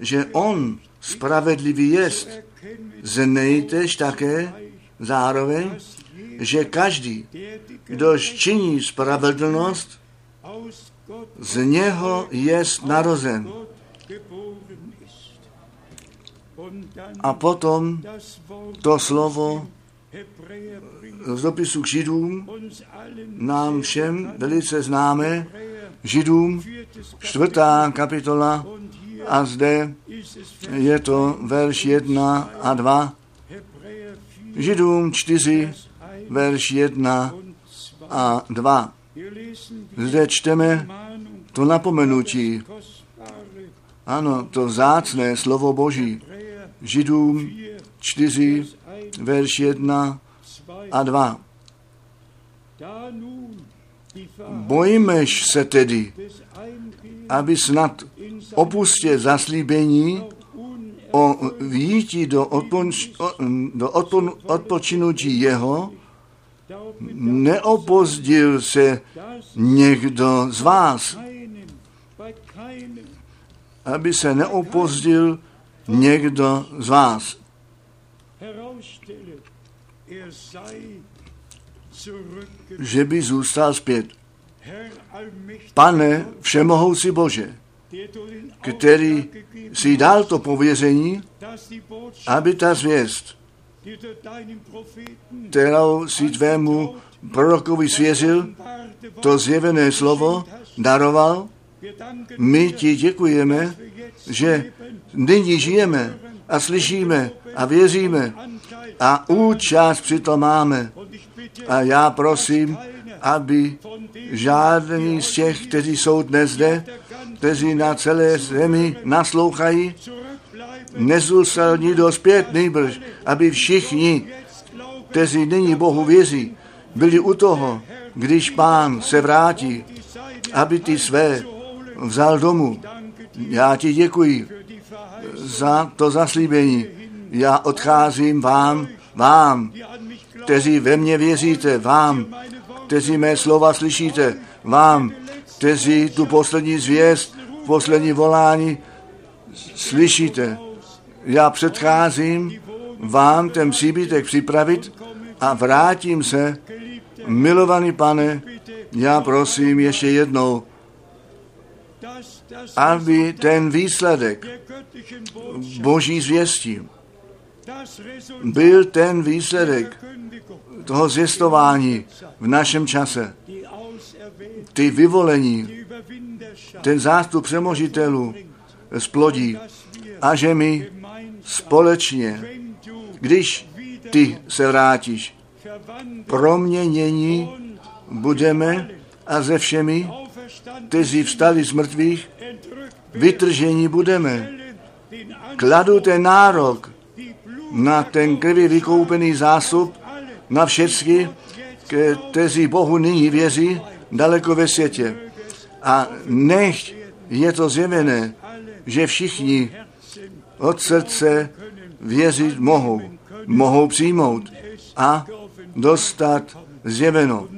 že on spravedlivý jest, znejtež také zároveň, že každý, kdož činí spravedlnost, z něho jest narozen. A potom to slovo z dopisu k Židům nám všem velice známe, Židům, čtvrtá kapitola, a zde je to verš 1 a 2. Židům 4, verš 1 a 2. Zde čteme to napomenutí. Ano, to vzácné slovo Boží. Židům 4, verš 1 a 2. Bojmeš se tedy, aby snad opustě zaslíbení o výjití do, odpoč, do odpon, odpočinutí jeho, neopozdil se někdo z vás, aby se neopozdil někdo z vás. Že by zůstal zpět. Pane Všemohoucí Bože, který si dal to pověření, aby ta zvěst, kterou si tvému prorokovi svěřil, to zjevené slovo daroval, my ti děkujeme, že nyní žijeme a slyšíme a věříme a účast přitom máme. A já prosím, aby žádný z těch, kteří jsou dnes zde, kteří na celé zemi naslouchají, nezůstal nikdo zpět nejbrž, aby všichni, kteří nyní Bohu věří, byli u toho, když pán se vrátí, aby ty své vzal domů. Já ti děkuji za to zaslíbení. Já odcházím vám, vám, kteří ve mně věříte, vám, kteří mé slova slyšíte, vám, kteří tu poslední zvěst, poslední volání slyšíte. Já předcházím vám ten příbytek připravit a vrátím se. Milovaný pane, já prosím ještě jednou, aby ten výsledek boží zvěstí byl ten výsledek toho zvěstování v našem čase. Ty vyvolení, ten zástup přemožitelů splodí a že my společně, když ty se vrátíš, proměnění budeme a ze všemi, kteří vstali z mrtvých, vytržení budeme. Kladu ten nárok na ten krvi vykoupený zásob na všechny, kteří Bohu nyní věří, daleko ve světě. A nech je to zjevené, že všichni od srdce věřit mohou, mohou přijmout a dostat zjeveno.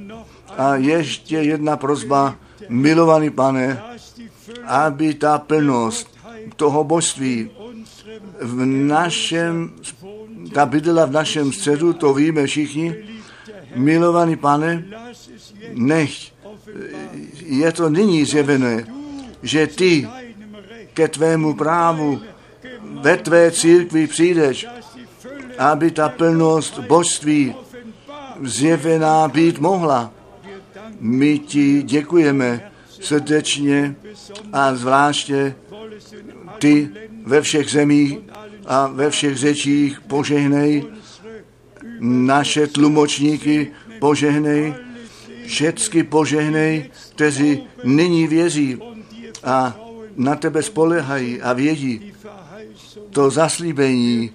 A ještě jedna prozba, milovaný pane, aby ta plnost toho božství v našem, ta bydla v našem středu, to víme všichni, milovaný pane, nech je to nyní zjevené, že ty ke tvému právu ve tvé církvi přijdeš, aby ta plnost božství zjevená být mohla. My ti děkujeme srdečně a zvláště ty ve všech zemích a ve všech řečích požehnej, naše tlumočníky požehnej, všecky požehnej, kteří nyní věří a na tebe spolehají a vědí, to zaslíbení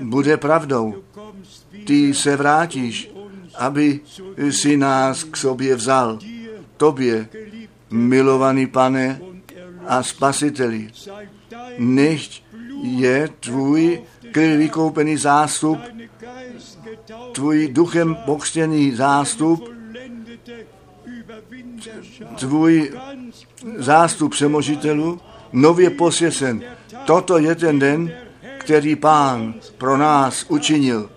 bude pravdou. Ty se vrátíš, aby si nás k sobě vzal. Tobě, milovaný pane a spasiteli, nechť je tvůj krv vykoupený zástup, tvůj duchem pokřtěný zástup, tvůj zástup přemožitelů, nově posvěcen. Toto je ten den, který pán pro nás učinil.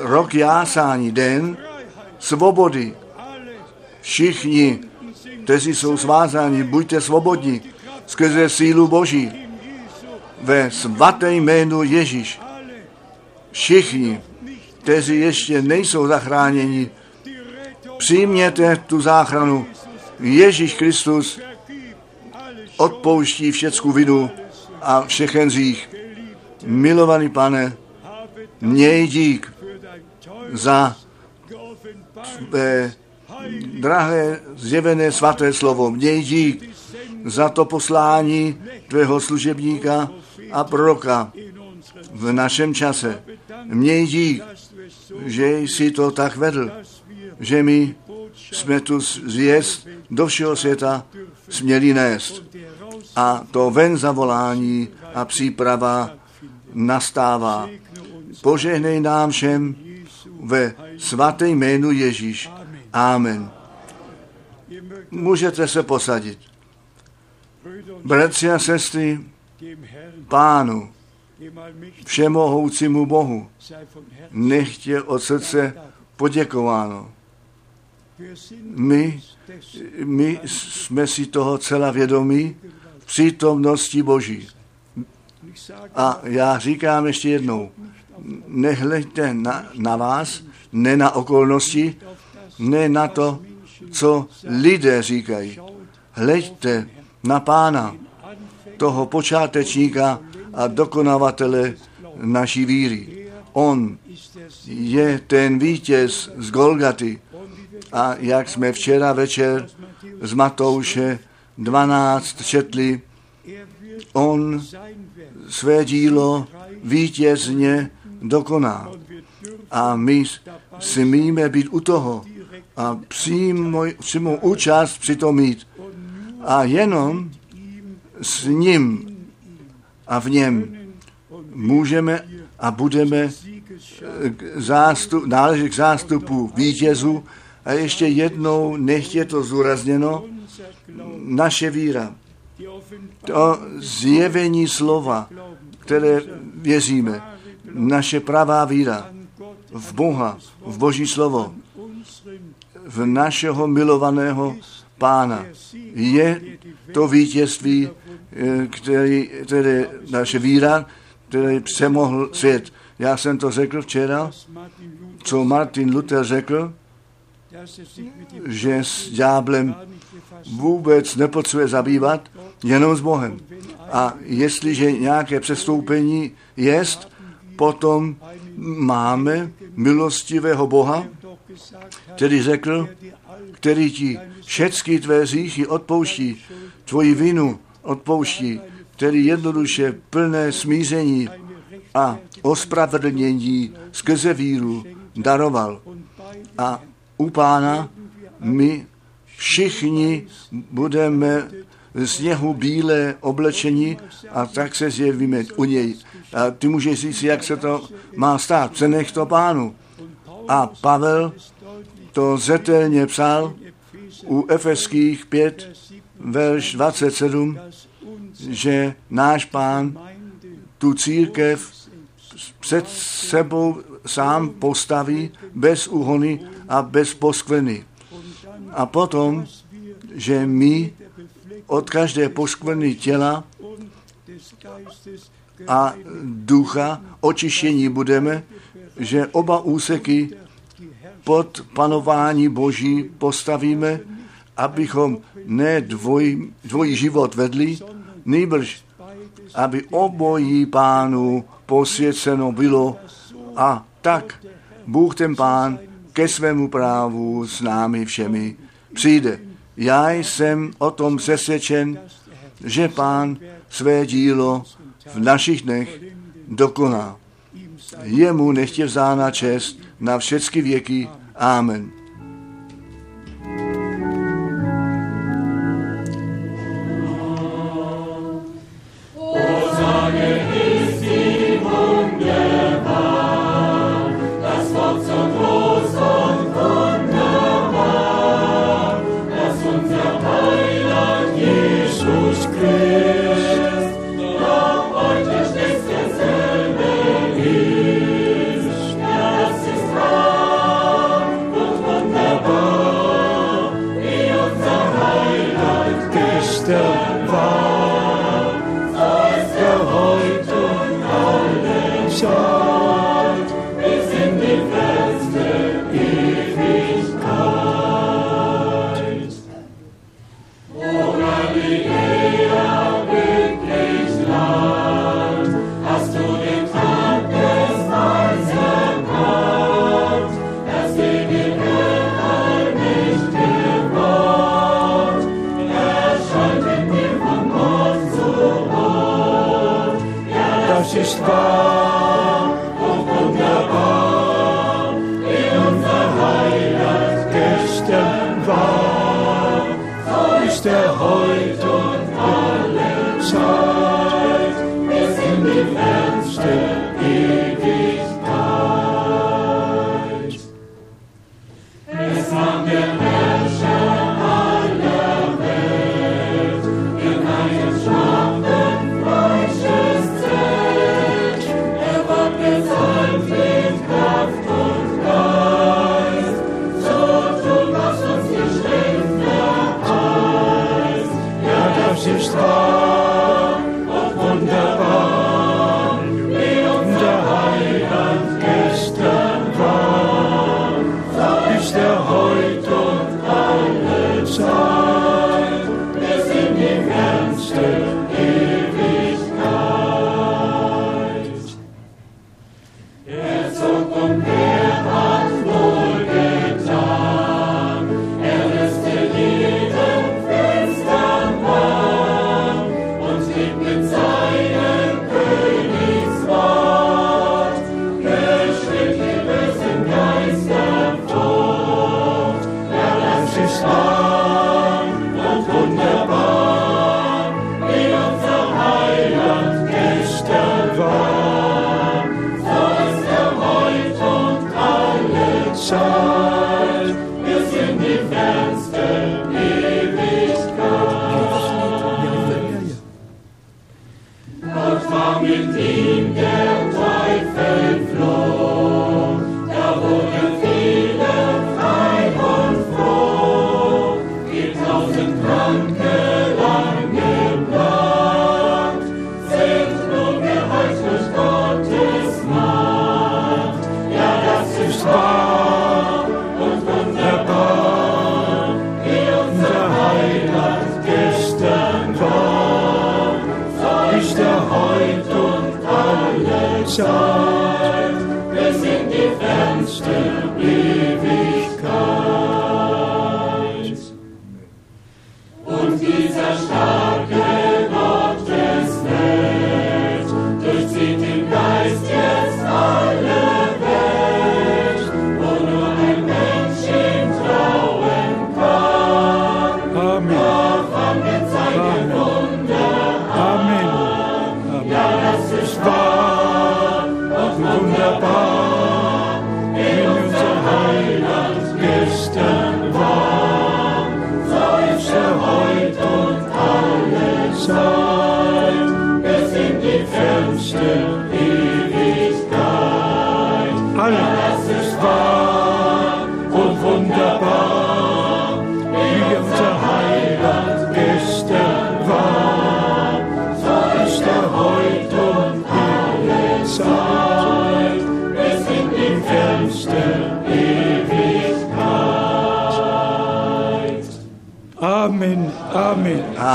Rok jásání, den svobody. Všichni, kteří jsou svázáni, buďte svobodní skrze sílu Boží. Ve svaté jménu Ježíš. Všichni, kteří ještě nejsou zachráněni, přijměte tu záchranu. Ježíš Kristus odpouští všecku vinu a všechen zích. Milovaný pane, měj dík za tvé drahé zjevené svaté slovo. Měj dík za to poslání tvého služebníka a proroka v našem čase. Měj dík, že jsi to tak vedl, že my jsme tu zvěst do všeho světa směli nést. A to ven zavolání a příprava nastává. Požehnej nám všem ve svaté jménu Ježíš. Amen. Můžete se posadit. Bratři a sestry, pánu, všemohoucímu Bohu, nechtě od srdce poděkováno. My, my jsme si toho celá vědomí v přítomnosti Boží. A já říkám ještě jednou, nehleďte na, na vás, ne na okolnosti, ne na to, co lidé říkají. Hleďte na pána, toho počátečníka a dokonavatele naší víry. On je ten vítěz z Golgaty. A jak jsme včera večer z Matouše 12 četli, on své dílo vítězně dokoná. A my smíme být u toho a přímo, přímo účast při tom mít a jenom s ním a v něm můžeme a budeme zástup, náležet k zástupu vítězů. A ještě jednou, nech je to zúrazněno, naše víra, to zjevení slova, které věříme, naše pravá víra v Boha, v Boží slovo, v našeho milovaného pána. Je to vítězství, eh, který, který naše víra, který přemohl svět. Já jsem to řekl včera, co Martin Luther řekl, že s ďáblem vůbec nepotřebuje zabývat, jenom s Bohem. A jestliže nějaké přestoupení jest, potom máme milostivého Boha, který řekl, který ti všechny tvé říchy odpouští, tvoji vinu odpouští, který jednoduše plné smíření a ospravedlnění skrze víru daroval. A u pána my všichni budeme z něhu bílé oblečení a tak se zjevíme u něj. A ty můžeš říct, jak se to má stát. Přenech to pánu. A Pavel to zetelně psal u Efeských 5, verš 27, že náš pán tu církev před sebou sám postaví bez úhony a bez poskvrny. A potom, že my od každé poskvrny těla a ducha očištění budeme, že oba úseky pod panování Boží postavíme, abychom ne dvoj, dvojí život vedli, nejbrž, aby obojí pánu posvěceno bylo a tak Bůh ten pán ke svému právu s námi všemi přijde. Já jsem o tom přesvědčen, že pán své dílo v našich dnech dokoná. Jemu nechtě vzána čest na všechny věky. Amen.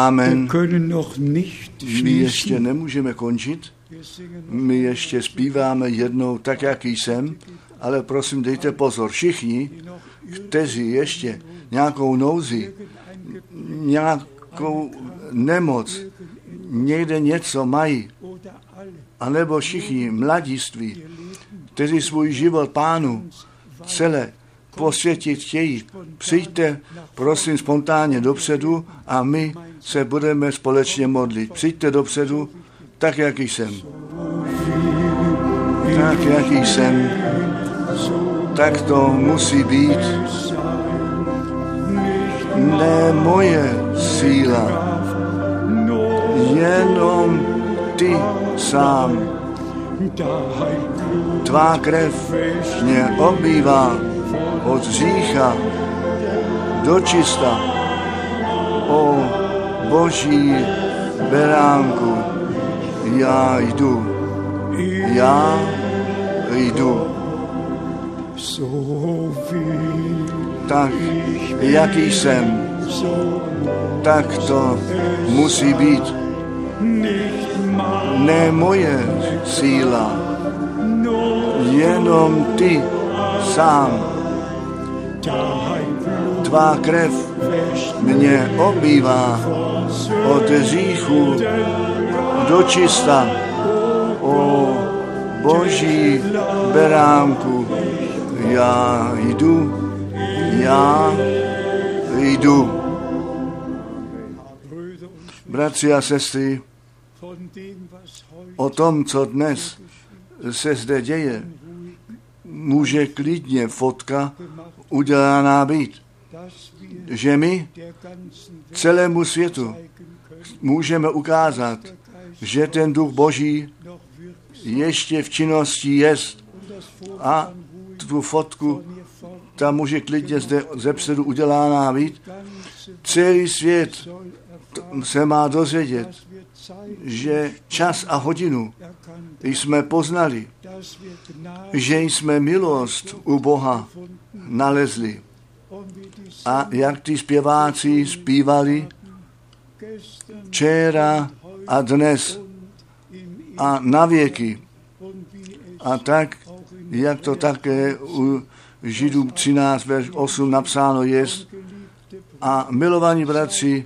Amen. My ještě nemůžeme končit. My ještě zpíváme jednou tak, jak jsem, ale prosím, dejte pozor, všichni, kteří ještě nějakou nouzi, nějakou nemoc, někde něco mají, anebo všichni mladiství, kteří svůj život pánu celé posvětit chtějí. Přijďte, prosím, spontánně dopředu a my se budeme společně modlit. Přijďte dopředu, tak, jak jsem. Tak, jak jsem. Tak to musí být. Ne moje síla, jenom ty sám. Tvá krev mě obývá od řícha do čista. O boží beránku, já jdu, já jdu. Tak, jaký jsem, tak to musí být. Ne moje síla, jenom ty sám tvá krev mě obývá od říchu do čista. O boží beránku, já jdu, já jdu. Bratři a sestry, o tom, co dnes se zde děje, může klidně fotka udělaná být. Že my celému světu můžeme ukázat, že ten duch Boží ještě v činnosti jest. A tu fotku tam může klidně zde zepředu udělána být. Celý svět se má dozvědět, že čas a hodinu jsme poznali, že jsme milost u Boha nalezli. A jak ty zpěváci zpívali včera a dnes a na věky. A tak, jak to také u Židů 13, verš 8 napsáno je, a milovaní bratři,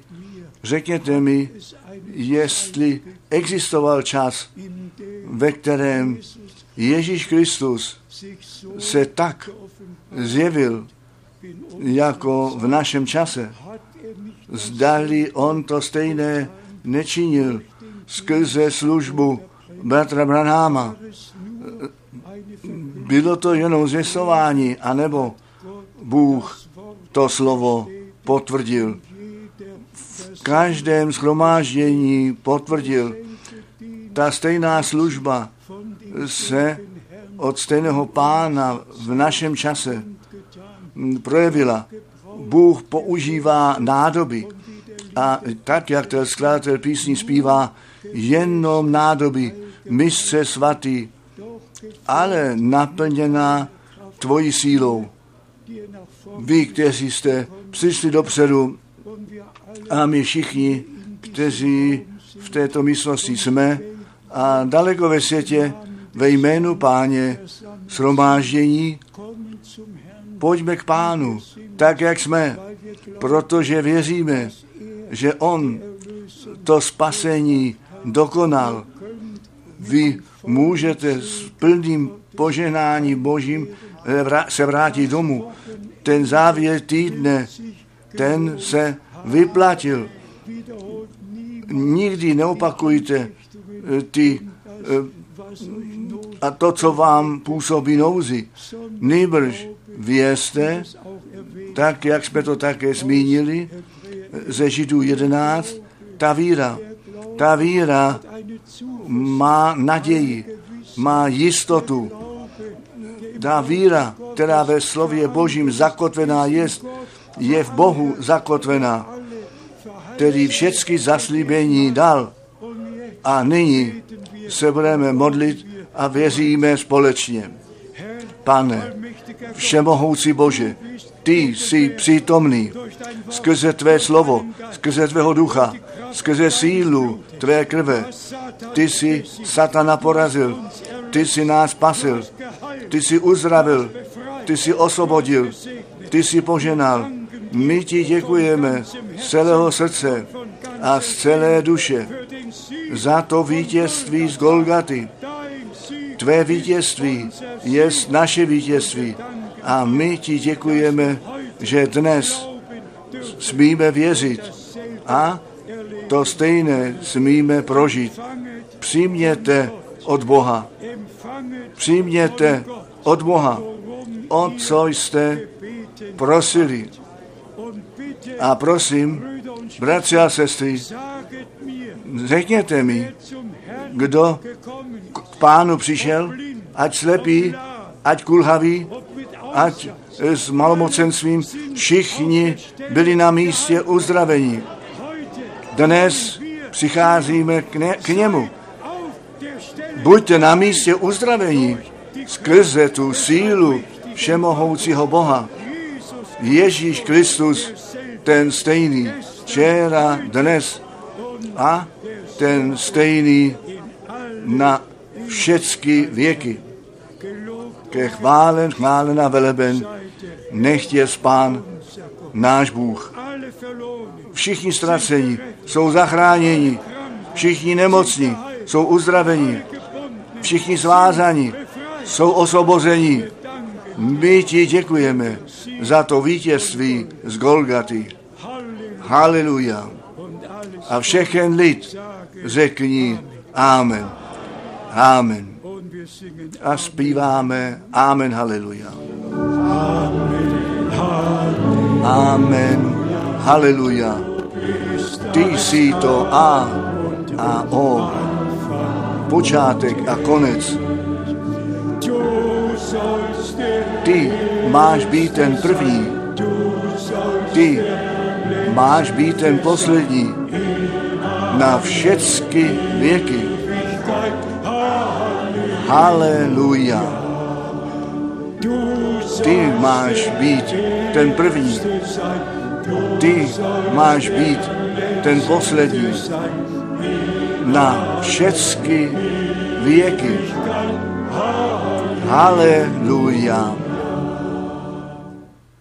řekněte mi, jestli existoval čas, ve kterém Ježíš Kristus se tak zjevil jako v našem čase. Zdali on to stejné nečinil skrze službu bratra Branháma. Bylo to jenom zvěstování, anebo Bůh to slovo potvrdil. V každém schromáždění potvrdil. Ta stejná služba se od stejného pána v našem čase projevila. Bůh používá nádoby. A tak, jak ten skladatel písní zpívá, jenom nádoby, mistře svatý, ale naplněná tvojí sílou. Vy, kteří jste přišli dopředu a my všichni, kteří v této místnosti jsme a daleko ve světě, ve jménu páně, shromáždění, pojďme k pánu, tak jak jsme, protože věříme, že on to spasení dokonal. Vy můžete s plným poženáním božím se vrátit domů. Ten závěr týdne, ten se vyplatil. Nikdy neopakujte eh, ty eh, a to, co vám působí nouzi. Nejbrž vězte, tak jak jsme to také zmínili, ze Židů 11, ta víra, ta víra má naději, má jistotu. Ta víra, která ve slově Božím zakotvená je, je v Bohu zakotvená, který všechny zaslíbení dal. A nyní se budeme modlit a věříme společně. Pane, všemohoucí Bože, ty jsi přítomný skrze tvé slovo, skrze tvého ducha, skrze sílu tvé krve. Ty jsi satana porazil, ty jsi nás spasil, ty jsi uzdravil, ty jsi osvobodil, ty jsi poženal. My ti děkujeme z celého srdce a z celé duše za to vítězství z Golgaty. Tvé vítězství je naše vítězství a my ti děkujeme, že dnes smíme věřit a to stejné smíme prožít. Přijměte od Boha. Přijměte od Boha, o co jste prosili. A prosím, bratři a sestry, řekněte mi, kdo k pánu přišel, ať slepý, ať kulhavý, ať s malomocenstvím všichni byli na místě uzdravení. Dnes přicházíme k, ne, k němu. Buďte na místě uzdravení skrze tu sílu všemohoucího Boha. Ježíš Kristus, ten stejný, včera, dnes a ten stejný na všechny věky. Ke chválen, chválen a veleben, nechť je spán náš Bůh. Všichni ztracení jsou zachráněni, všichni nemocní jsou uzdraveni, všichni svázaní jsou osvobození. My ti děkujeme za to vítězství z Golgaty. Haleluja. A všechen lid řekni Amen. Amen. A zpíváme Amen, haleluja. Amen, haleluja. Ty jsi to A a O, počátek a konec. Ty máš být ten první, ty máš být ten poslední na všechny věky. Haleluja. Ty máš být ten první. Ty máš být ten poslední na všechny věky. Haleluja.